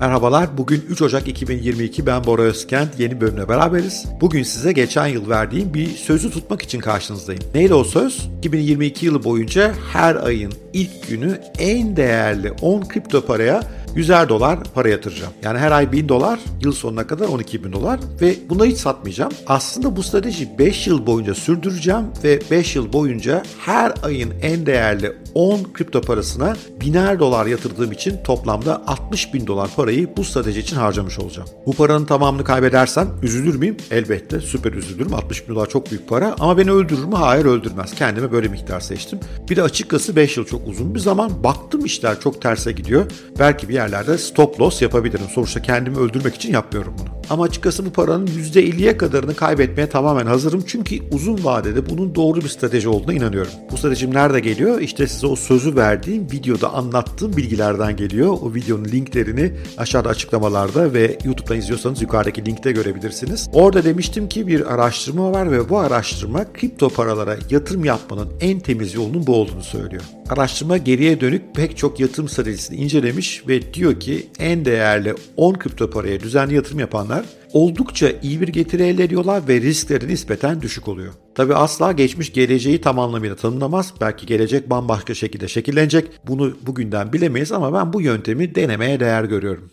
Merhabalar, bugün 3 Ocak 2022 ben Bora Özkent, yeni bölümle beraberiz. Bugün size geçen yıl verdiğim bir sözü tutmak için karşınızdayım. Neydi o söz? 2022 yılı boyunca her ayın ilk günü en değerli 10 kripto paraya 100'er dolar para yatıracağım. Yani her ay 1000 dolar, yıl sonuna kadar 12 bin dolar ve bunu hiç satmayacağım. Aslında bu strateji 5 yıl boyunca sürdüreceğim ve 5 yıl boyunca her ayın en değerli 10 kripto parasına biner dolar yatırdığım için toplamda 60 bin dolar parayı bu strateji için harcamış olacağım. Bu paranın tamamını kaybedersem üzülür müyüm? Elbette süper üzülürüm. 60 bin dolar çok büyük para ama beni öldürür mü? Hayır öldürmez. Kendime böyle miktar seçtim. Bir de açıkçası 5 yıl çok uzun bir zaman. Baktım işler çok terse gidiyor. Belki bir yerlerde stop loss yapabilirim. Sonuçta kendimi öldürmek için yapmıyorum bunu. Ama açıkçası bu paranın %50'ye kadarını kaybetmeye tamamen hazırım. Çünkü uzun vadede bunun doğru bir strateji olduğuna inanıyorum. Bu stratejim nerede geliyor? İşte size o sözü verdiğim videoda anlattığım bilgilerden geliyor. O videonun linklerini aşağıda açıklamalarda ve YouTube'dan izliyorsanız yukarıdaki linkte görebilirsiniz. Orada demiştim ki bir araştırma var ve bu araştırma kripto paralara yatırım yapmanın en temiz yolunun bu olduğunu söylüyor. Araştırma geriye dönük pek çok yatırım stratejisini incelemiş ve diyor ki en değerli 10 kripto paraya düzenli yatırım yapanlar oldukça iyi bir getiri elde ediyorlar ve riskleri nispeten düşük oluyor. Tabi asla geçmiş geleceği tam anlamıyla tanımlamaz. Belki gelecek bambaşka şekilde şekillenecek. Bunu bugünden bilemeyiz ama ben bu yöntemi denemeye değer görüyorum.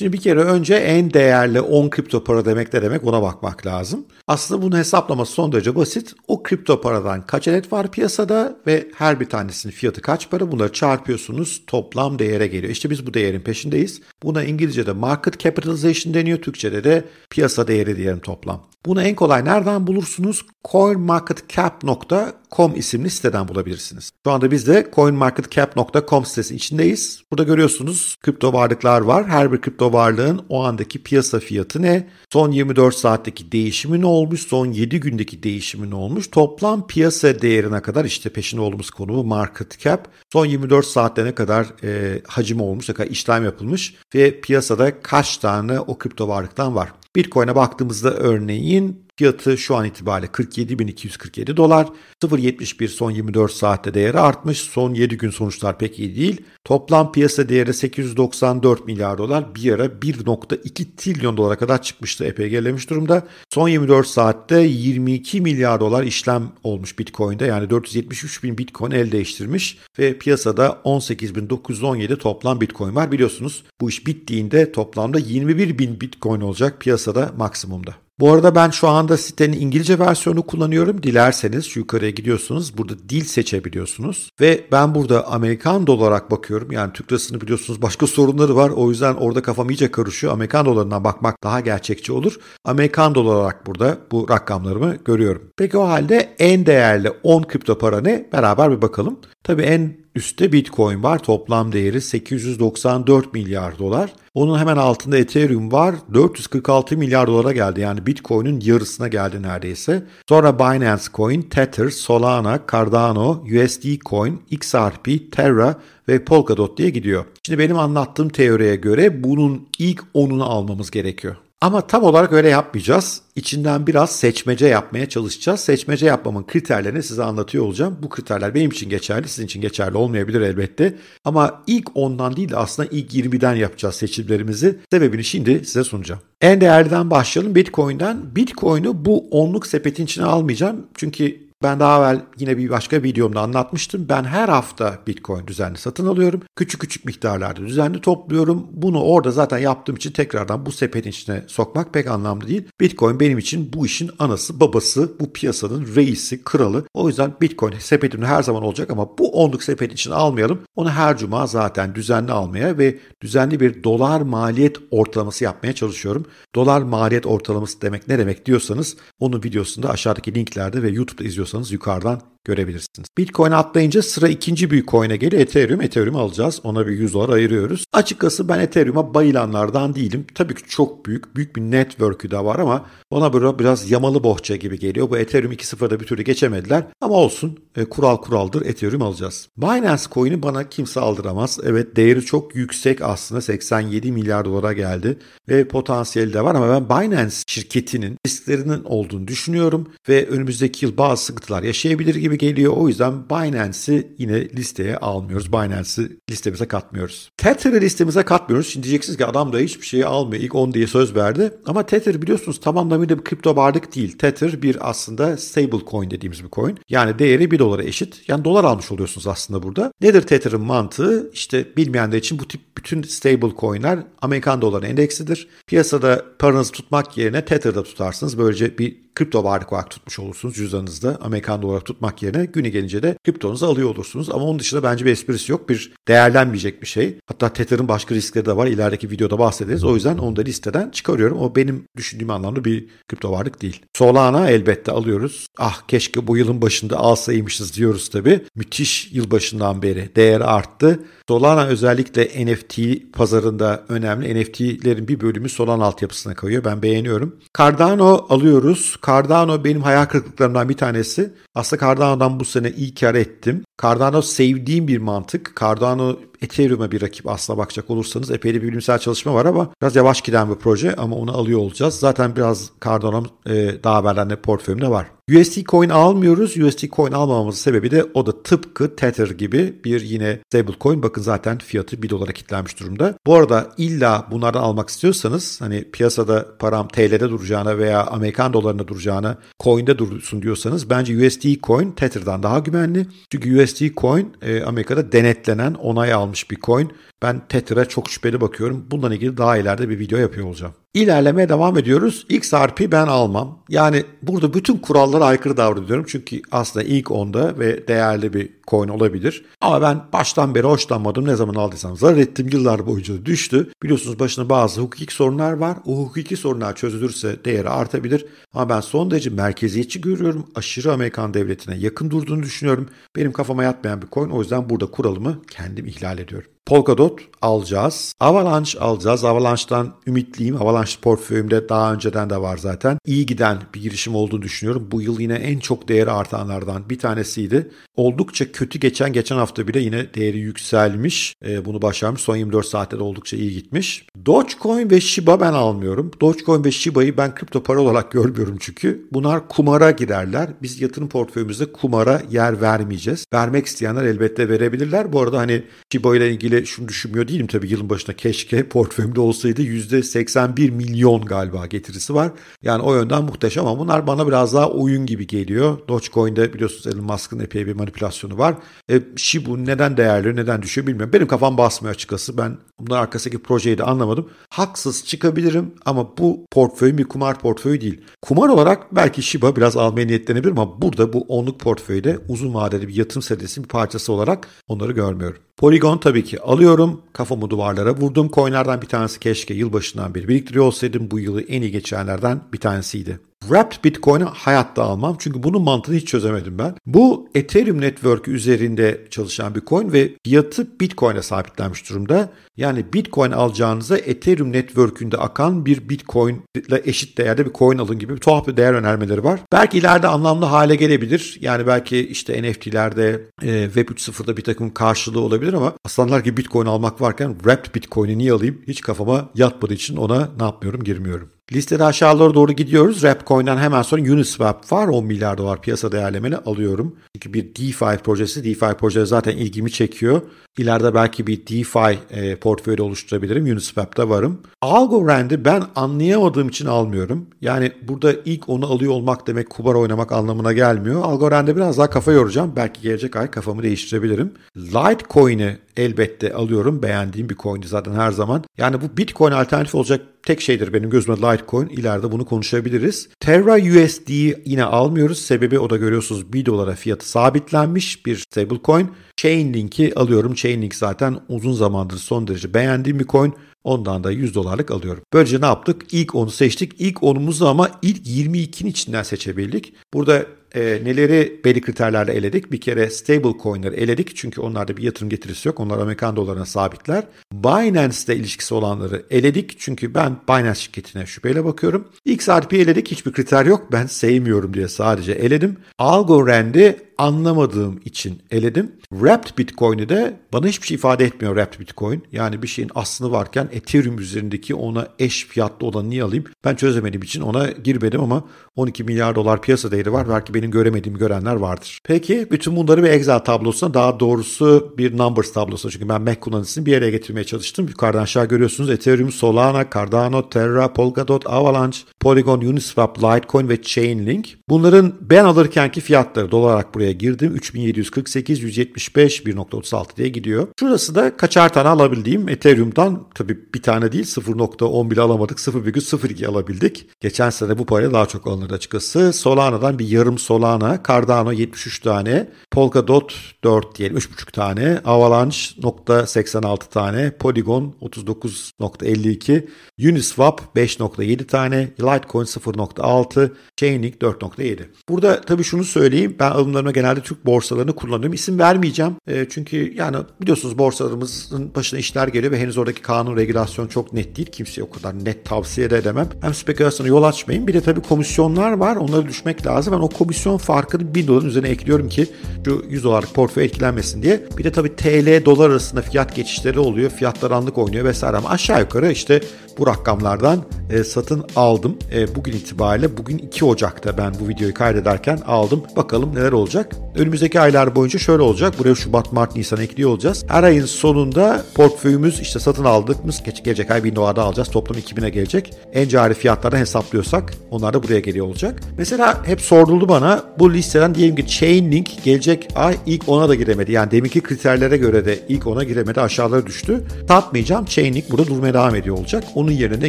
Şimdi bir kere önce en değerli 10 kripto para demek ne demek ona bakmak lazım. Aslında bunun hesaplaması son derece basit. O kripto paradan kaç adet var piyasada ve her bir tanesinin fiyatı kaç para bunları çarpıyorsunuz toplam değere geliyor. İşte biz bu değerin peşindeyiz. Buna İngilizce'de market capitalization deniyor. Türkçe'de de piyasa değeri diyelim toplam. Bunu en kolay nereden bulursunuz? coinmarketcap.com isimli siteden bulabilirsiniz. Şu anda biz de coinmarketcap.com sitesi içindeyiz. Burada görüyorsunuz kripto varlıklar var. Her bir kripto varlığın o andaki piyasa fiyatı ne? Son 24 saatteki değişimi ne olmuş? Son 7 gündeki değişimi ne olmuş? Toplam piyasa değerine kadar işte peşinde olduğumuz konu market cap. Son 24 saatte ne kadar e, hacim olmuş, ne kadar işlem yapılmış ve piyasada kaç tane o kripto varlıktan var. Bitcoin'e baktığımızda örneğin fiyatı şu an itibariyle 47.247 dolar. 0.71 son 24 saatte değeri artmış. Son 7 gün sonuçlar pek iyi değil. Toplam piyasa değeri 894 milyar dolar. Bir ara 1.2 trilyon dolara kadar çıkmıştı. Epey gerilemiş durumda. Son 24 saatte 22 milyar dolar işlem olmuş Bitcoin'de. Yani 473 bin Bitcoin el değiştirmiş. Ve piyasada 18.917 toplam Bitcoin var. Biliyorsunuz bu iş bittiğinde toplamda 21 bin Bitcoin olacak piyasada maksimumda. Bu arada ben şu anda sitenin İngilizce versiyonu kullanıyorum. Dilerseniz yukarıya gidiyorsunuz. Burada dil seçebiliyorsunuz. Ve ben burada Amerikan olarak bakıyorum. Yani Türk lirasını biliyorsunuz başka sorunları var. O yüzden orada kafam iyice karışıyor. Amerikan dolarından bakmak daha gerçekçi olur. Amerikan dolar olarak burada bu rakamlarımı görüyorum. Peki o halde en değerli 10 kripto para ne? Beraber bir bakalım. Tabii en üstte Bitcoin var. Toplam değeri 894 milyar dolar. Onun hemen altında Ethereum var. 446 milyar dolara geldi. Yani Bitcoin'in yarısına geldi neredeyse. Sonra Binance Coin, Tether, Solana, Cardano, USD Coin, XRP, Terra ve Polkadot diye gidiyor. Şimdi benim anlattığım teoriye göre bunun ilk 10'unu almamız gerekiyor. Ama tam olarak öyle yapmayacağız. İçinden biraz seçmece yapmaya çalışacağız. Seçmece yapmamın kriterlerini size anlatıyor olacağım. Bu kriterler benim için geçerli, sizin için geçerli olmayabilir elbette. Ama ilk 10'dan değil de aslında ilk 20'den yapacağız seçimlerimizi. Sebebini şimdi size sunacağım. En değerliden başlayalım Bitcoin'den. Bitcoin'i bu onluk sepetin içine almayacağım. Çünkü ben daha evvel yine bir başka videomda anlatmıştım. Ben her hafta Bitcoin düzenli satın alıyorum. Küçük küçük miktarlarda düzenli topluyorum. Bunu orada zaten yaptığım için tekrardan bu sepetin içine sokmak pek anlamlı değil. Bitcoin benim için bu işin anası, babası, bu piyasanın reisi, kralı. O yüzden Bitcoin sepetimde her zaman olacak ama bu onluk sepetin içine almayalım. Onu her cuma zaten düzenli almaya ve düzenli bir dolar maliyet ortalaması yapmaya çalışıyorum. Dolar maliyet ortalaması demek ne demek diyorsanız onun videosunda aşağıdaki linklerde ve YouTube'da izliyorsanız istiyorsanız yukarıdan görebilirsiniz. Bitcoin atlayınca sıra ikinci büyük coin'e geliyor. Ethereum. Ethereum alacağız. Ona bir 100 dolar ayırıyoruz. Açıkçası ben Ethereum'a bayılanlardan değilim. Tabii ki çok büyük. Büyük bir network'ü de var ama ona böyle biraz yamalı bohça gibi geliyor. Bu Ethereum 2.0'da bir türlü geçemediler. Ama olsun. E, kural kuraldır. Ethereum alacağız. Binance coin'i bana kimse aldıramaz. Evet değeri çok yüksek aslında. 87 milyar dolara geldi. Ve potansiyeli de var ama ben Binance şirketinin risklerinin olduğunu düşünüyorum. Ve önümüzdeki yıl bazı sıkıntılar yaşayabilir gibi gibi geliyor. O yüzden Binance'i yine listeye almıyoruz. Binance'i listemize katmıyoruz. Tether'ı listemize katmıyoruz. Şimdi diyeceksiniz ki adam da hiçbir şeyi almıyor. İlk 10 diye söz verdi. Ama Tether biliyorsunuz tam anlamıyla bir kripto varlık değil. Tether bir aslında stable coin dediğimiz bir coin. Yani değeri 1 dolara eşit. Yani dolar almış oluyorsunuz aslında burada. Nedir Tether'ın mantığı? İşte bilmeyenler için bu tip bütün stable coin'ler Amerikan doları endeksidir. Piyasada paranızı tutmak yerine Tether'da tutarsınız. Böylece bir kripto varlık olarak tutmuş olursunuz cüzdanınızda. Amerikan doları tutmak yerine günü gelince de kriptonuzu alıyor olursunuz. Ama onun dışında bence bir esprisi yok. Bir değerlenmeyecek bir şey. Hatta Tether'ın başka riskleri de var. İlerideki videoda bahsederiz. O yüzden onu da listeden çıkarıyorum. O benim düşündüğüm anlamda bir kripto varlık değil. Solana elbette alıyoruz. Ah keşke bu yılın başında alsaymışız diyoruz tabii. Müthiş yılbaşından beri değeri arttı. Solana özellikle NFT pazarında önemli. NFT'lerin bir bölümü Solana altyapısına kayıyor. Ben beğeniyorum. Cardano alıyoruz. Cardano benim hayal kırıklıklarımdan bir tanesi. Aslında Cardano'dan bu sene iyi kar ettim. Cardano sevdiğim bir mantık. Cardano Ethereum'a bir rakip aslına bakacak olursanız epey bir bilimsel çalışma var ama biraz yavaş giden bir proje ama onu alıyor olacağız. Zaten biraz Cardano e, daha evvelden de portföyümde var. USD coin almıyoruz. USD coin almamamızın sebebi de o da tıpkı Tether gibi bir yine stable coin. Bakın zaten fiyatı 1 dolara kilitlenmiş durumda. Bu arada illa bunlardan almak istiyorsanız hani piyasada param TL'de duracağına veya Amerikan dolarında duracağına coin'de dursun diyorsanız bence USD coin Tether'dan daha güvenli. Çünkü USD coin e, Amerika'da denetlenen onay almış bir coin. Ben Tether'a çok şüpheli bakıyorum. Bununla ilgili daha ileride bir video yapıyor olacağım. İlerlemeye devam ediyoruz. XRP ben almam. Yani burada bütün kurallara aykırı davranıyorum. Çünkü aslında ilk onda ve değerli bir coin olabilir. Ama ben baştan beri hoşlanmadım. Ne zaman aldıysam zarar ettim. Yıllar boyunca düştü. Biliyorsunuz başına bazı hukuki sorunlar var. O hukuki sorunlar çözülürse değeri artabilir. Ama ben son derece merkeziyetçi görüyorum. Aşırı Amerikan devletine yakın durduğunu düşünüyorum. Benim kafama yatmayan bir coin. O yüzden burada kuralımı kendim ihlal ediyorum. Polkadot alacağız. Avalanche alacağız. Avalanche'dan ümitliyim. Avalanche portföyümde daha önceden de var zaten. İyi giden bir girişim olduğunu düşünüyorum. Bu yıl yine en çok değeri artanlardan bir tanesiydi. Oldukça kötü geçen geçen hafta bile yine değeri yükselmiş. E, bunu başarmış. Son 24 saatte de oldukça iyi gitmiş. Dogecoin ve Shiba ben almıyorum. Dogecoin ve Shiba'yı ben kripto para olarak görmüyorum çünkü. Bunlar kumara girerler. Biz yatırım portföyümüzde kumara yer vermeyeceğiz. Vermek isteyenler elbette verebilirler. Bu arada hani Shiba ile ilgili şunu düşünmüyor değilim tabii yılın başına keşke portföyümde olsaydı %81 milyon galiba getirisi var. Yani o yönden muhteşem ama bunlar bana biraz daha oyun gibi geliyor. Dogecoin'de biliyorsunuz Elon Musk'ın epey bir manipülasyonu var. E, Shibu neden değerli neden düşüyor bilmiyorum. Benim kafam basmıyor açıkçası. Ben bunların arkasındaki projeyi de anlamadım. Haksız çıkabilirim ama bu portföy bir kumar portföyü değil. Kumar olarak belki Shiba biraz almaya niyetlenebilir ama burada bu onluk portföyde uzun vadeli bir yatırım stratejisinin bir parçası olarak onları görmüyorum. Polygon tabii ki alıyorum. Kafamı duvarlara vurdum. Coinlerden bir tanesi keşke yılbaşından beri biriktiriyor olsaydım. Bu yılı en iyi geçenlerden bir tanesiydi. Wrapped Bitcoin'i hayatta almam. Çünkü bunun mantığını hiç çözemedim ben. Bu Ethereum Network üzerinde çalışan bir coin ve fiyatı Bitcoin'e sabitlenmiş durumda. Yani Bitcoin alacağınıza Ethereum Network'ünde akan bir Bitcoin ile eşit değerde bir coin alın gibi bir tuhaf bir değer önermeleri var. Belki ileride anlamlı hale gelebilir. Yani belki işte NFT'lerde e, Web 3.0'da bir takım karşılığı olabilir ama aslanlar gibi Bitcoin almak varken Wrapped Bitcoin'i niye alayım? Hiç kafama yatmadığı için ona ne yapmıyorum girmiyorum. Listede aşağılara doğru gidiyoruz. Rapcoin'den hemen sonra Uniswap var. 10 milyar dolar piyasa değerlemeli alıyorum. Çünkü bir DeFi projesi. DeFi projesi zaten ilgimi çekiyor. İleride belki bir DeFi e, portföyü oluşturabilirim. Uniswap'ta varım. Algorand'i ben anlayamadığım için almıyorum. Yani burada ilk onu alıyor olmak demek kubar oynamak anlamına gelmiyor. Algorand'e biraz daha kafa yoracağım. Belki gelecek ay kafamı değiştirebilirim. Litecoin'i elbette alıyorum. Beğendiğim bir coin'di zaten her zaman. Yani bu Bitcoin alternatif olacak tek şeydir benim gözüme Litecoin. İleride bunu konuşabiliriz. Terra USD'yi yine almıyoruz. Sebebi o da görüyorsunuz 1 dolara fiyatı sabitlenmiş bir stablecoin. Chainlink'i alıyorum. Chainlink zaten uzun zamandır son derece beğendiğim bir coin. Ondan da 100 dolarlık alıyorum. Böylece ne yaptık? İlk onu seçtik. İlk 10'umuzu ama ilk 22'nin içinden seçebildik. Burada e, neleri belli kriterlerle eledik? Bir kere stable coin'leri eledik çünkü onlarda bir yatırım getirisi yok. Onlar Amerikan dolarına sabitler. Binance'de ilişkisi olanları eledik çünkü ben Binance şirketine şüpheyle bakıyorum. XRP eledik hiçbir kriter yok. Ben sevmiyorum diye sadece eledim. Algorand'i anlamadığım için eledim. Wrapped Bitcoin'i de bana hiçbir şey ifade etmiyor Wrapped Bitcoin. Yani bir şeyin aslını varken Ethereum üzerindeki ona eş fiyatlı olanı niye alayım? Ben çözemediğim için ona girmedim ama 12 milyar dolar piyasa değeri var. Belki benim göremediğimi görenler vardır. Peki bütün bunları bir Excel tablosuna daha doğrusu bir numbers tablosuna çünkü ben Mac kullanıcısını bir yere getirmeye çalıştım. Yukarıdan aşağı görüyorsunuz Ethereum, Solana, Cardano, Terra, Polkadot, Avalanche, Polygon, Uniswap, Litecoin ve Chainlink. Bunların ben alırkenki fiyatları dolar olarak buraya girdim. 3748, 175, 1.36 diye gidiyor. Şurası da kaçar tane alabildiğim Ethereum'dan tabii bir tane değil 0.10 bile alamadık. 0,02 alabildik. Geçen sene bu parayla daha çok alınırdı açıkçası. Solana'dan bir yarım Solana, Cardano 73 tane, Polkadot 4 diyelim 3,5 tane, Avalanche .86 tane, Polygon 39.52, Uniswap 5.7 tane, Litecoin 0.6, Chainlink 4.7. Burada tabii şunu söyleyeyim. Ben alımlarıma genelde Türk borsalarını kullanıyorum. İsim vermeyeceğim. E, çünkü yani biliyorsunuz borsalarımızın başına işler geliyor ve henüz oradaki kanun regülasyon çok net değil. Kimseye o kadar net tavsiye de edemem. Hem spekülasyona yol açmayın. Bir de tabii komisyonlar var. Onları düşmek lazım. Ben o komisyon farkını 1000 doların üzerine ekliyorum ki şu 100 dolarlık portföy etkilenmesin diye. Bir de tabii TL dolar arasında fiyat geçişleri oluyor. Fiyatlar anlık oynuyor vesaire ama aşağı yukarı işte bu rakamlardan e, satın aldım. E, bugün itibariyle bugün 2 Ocak'ta ben bu videoyu kaydederken aldım. Bakalım neler olacak. Önümüzdeki aylar boyunca şöyle olacak. Buraya Şubat, Mart, Nisan ekliyor olacağız. Her ayın sonunda portföyümüz işte satın aldığımız gelecek ay 1000 dolarda alacağız. Toplam 2000'e gelecek. En cari fiyatlardan hesaplıyorsak onlar da buraya geliyor olacak. Mesela hep soruldu bana bu listeden diyelim ki Chainlink gelecek ay ilk 10'a da giremedi. Yani deminki kriterlere göre de ilk 10'a giremedi aşağılara düştü. Satmayacağım. Chainlink burada durmaya devam ediyor olacak. Onun yerine ne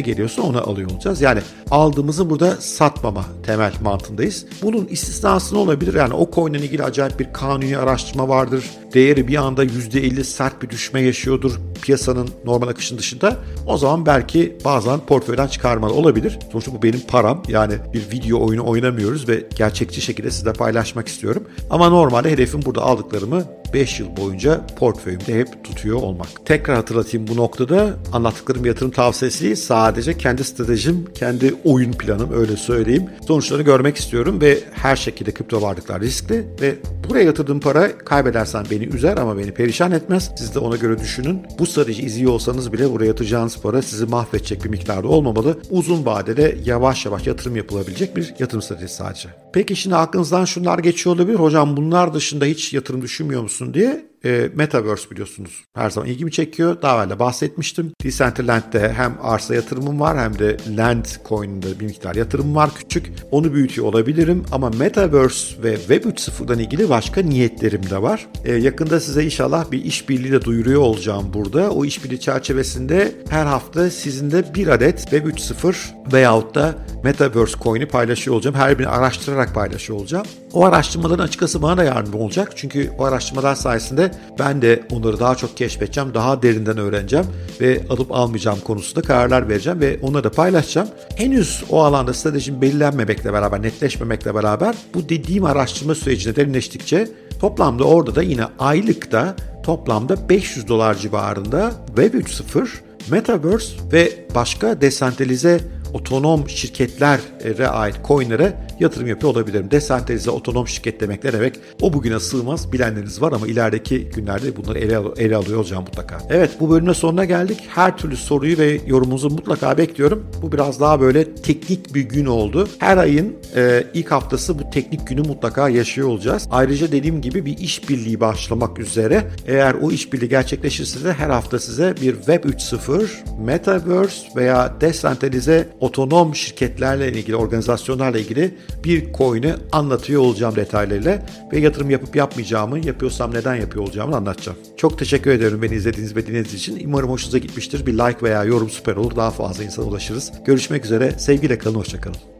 geliyorsa onu alıyor olacağız. Yani aldığımızı burada satmama temel mantığındayız. Bunun istisnası ne olabilir? Yani o coin'le ilgili acayip bir kanuni araştırma vardır. Değeri bir anda %50 sert bir düşme yaşıyordur piyasanın normal akışın dışında. O zaman belki bazen portföyden çıkarmalı olabilir. Sonuçta bu benim param. Yani bir video oyunu oynamıyoruz ve gerçekçi şekilde sizle paylaşmak istiyorum. Ama normalde hedefim burada aldıklarımı 5 yıl boyunca portföyümde hep tutuyor olmak. Tekrar hatırlatayım bu noktada anlattıklarım yatırım tavsiyesi değil sadece kendi stratejim, kendi oyun planım öyle söyleyeyim. Sonuçlarını görmek istiyorum ve her şekilde kripto varlıklar riskli ve buraya yatırdığım para kaybedersen beni üzer ama beni perişan etmez. Siz de ona göre düşünün. Bu strateji izliyor olsanız bile buraya yatıracağınız para sizi mahvedecek bir miktarda olmamalı. Uzun vadede yavaş yavaş yatırım yapılabilecek bir yatırım stratejisi sadece. Peki şimdi aklınızdan şunlar geçiyor olabilir. Hocam bunlar dışında hiç yatırım düşünmüyor musun diye e, Metaverse biliyorsunuz her zaman ilgimi çekiyor. Daha evvel de bahsetmiştim. Decentraland'de hem arsa yatırımım var hem de Land Coin'de bir miktar yatırımım var küçük. Onu büyütüyor olabilirim ama Metaverse ve Web 3.0'dan ilgili başka niyetlerim de var. E, yakında size inşallah bir işbirliği de duyuruyor olacağım burada. O işbirliği çerçevesinde her hafta sizinle bir adet Web 3.0 veyahut da Metaverse coin'i paylaşıyor olacağım. Her birini araştırarak paylaşıyor olacağım. O araştırmaların açıkçası bana da yardımcı olacak. Çünkü o araştırmalar sayesinde ben de onları daha çok keşfedeceğim, daha derinden öğreneceğim ve alıp almayacağım konusunda kararlar vereceğim ve onları da paylaşacağım. Henüz o alanda stratejim belirlenmemekle beraber, netleşmemekle beraber bu dediğim araştırma sürecinde derinleştikçe toplamda orada da yine aylıkta toplamda 500 dolar civarında Web 3.0, Metaverse ve başka desentralize otonom şirketlere ait coinlere yatırım yapıyor olabilirim. Desentralize otonom şirket demek ne demek? O bugüne sığmaz bilenleriniz var ama ilerideki günlerde bunları ele, al ele alıyor olacağım mutlaka. Evet bu bölümün sonuna geldik. Her türlü soruyu ve yorumunuzu mutlaka bekliyorum. Bu biraz daha böyle teknik bir gün oldu. Her ayın e, ilk haftası bu teknik günü mutlaka yaşıyor olacağız. Ayrıca dediğim gibi bir işbirliği başlamak üzere. Eğer o işbirliği gerçekleşirse de her hafta size bir Web 3.0, Metaverse veya desentralize otonom şirketlerle ilgili, organizasyonlarla ilgili bir coin'i anlatıyor olacağım detaylarıyla ve yatırım yapıp yapmayacağımı, yapıyorsam neden yapıyor olacağımı anlatacağım. Çok teşekkür ederim beni izlediğiniz ve dinlediğiniz için. Umarım hoşunuza gitmiştir. Bir like veya yorum süper olur. Daha fazla insana ulaşırız. Görüşmek üzere. Sevgiyle kalın, hoşçakalın.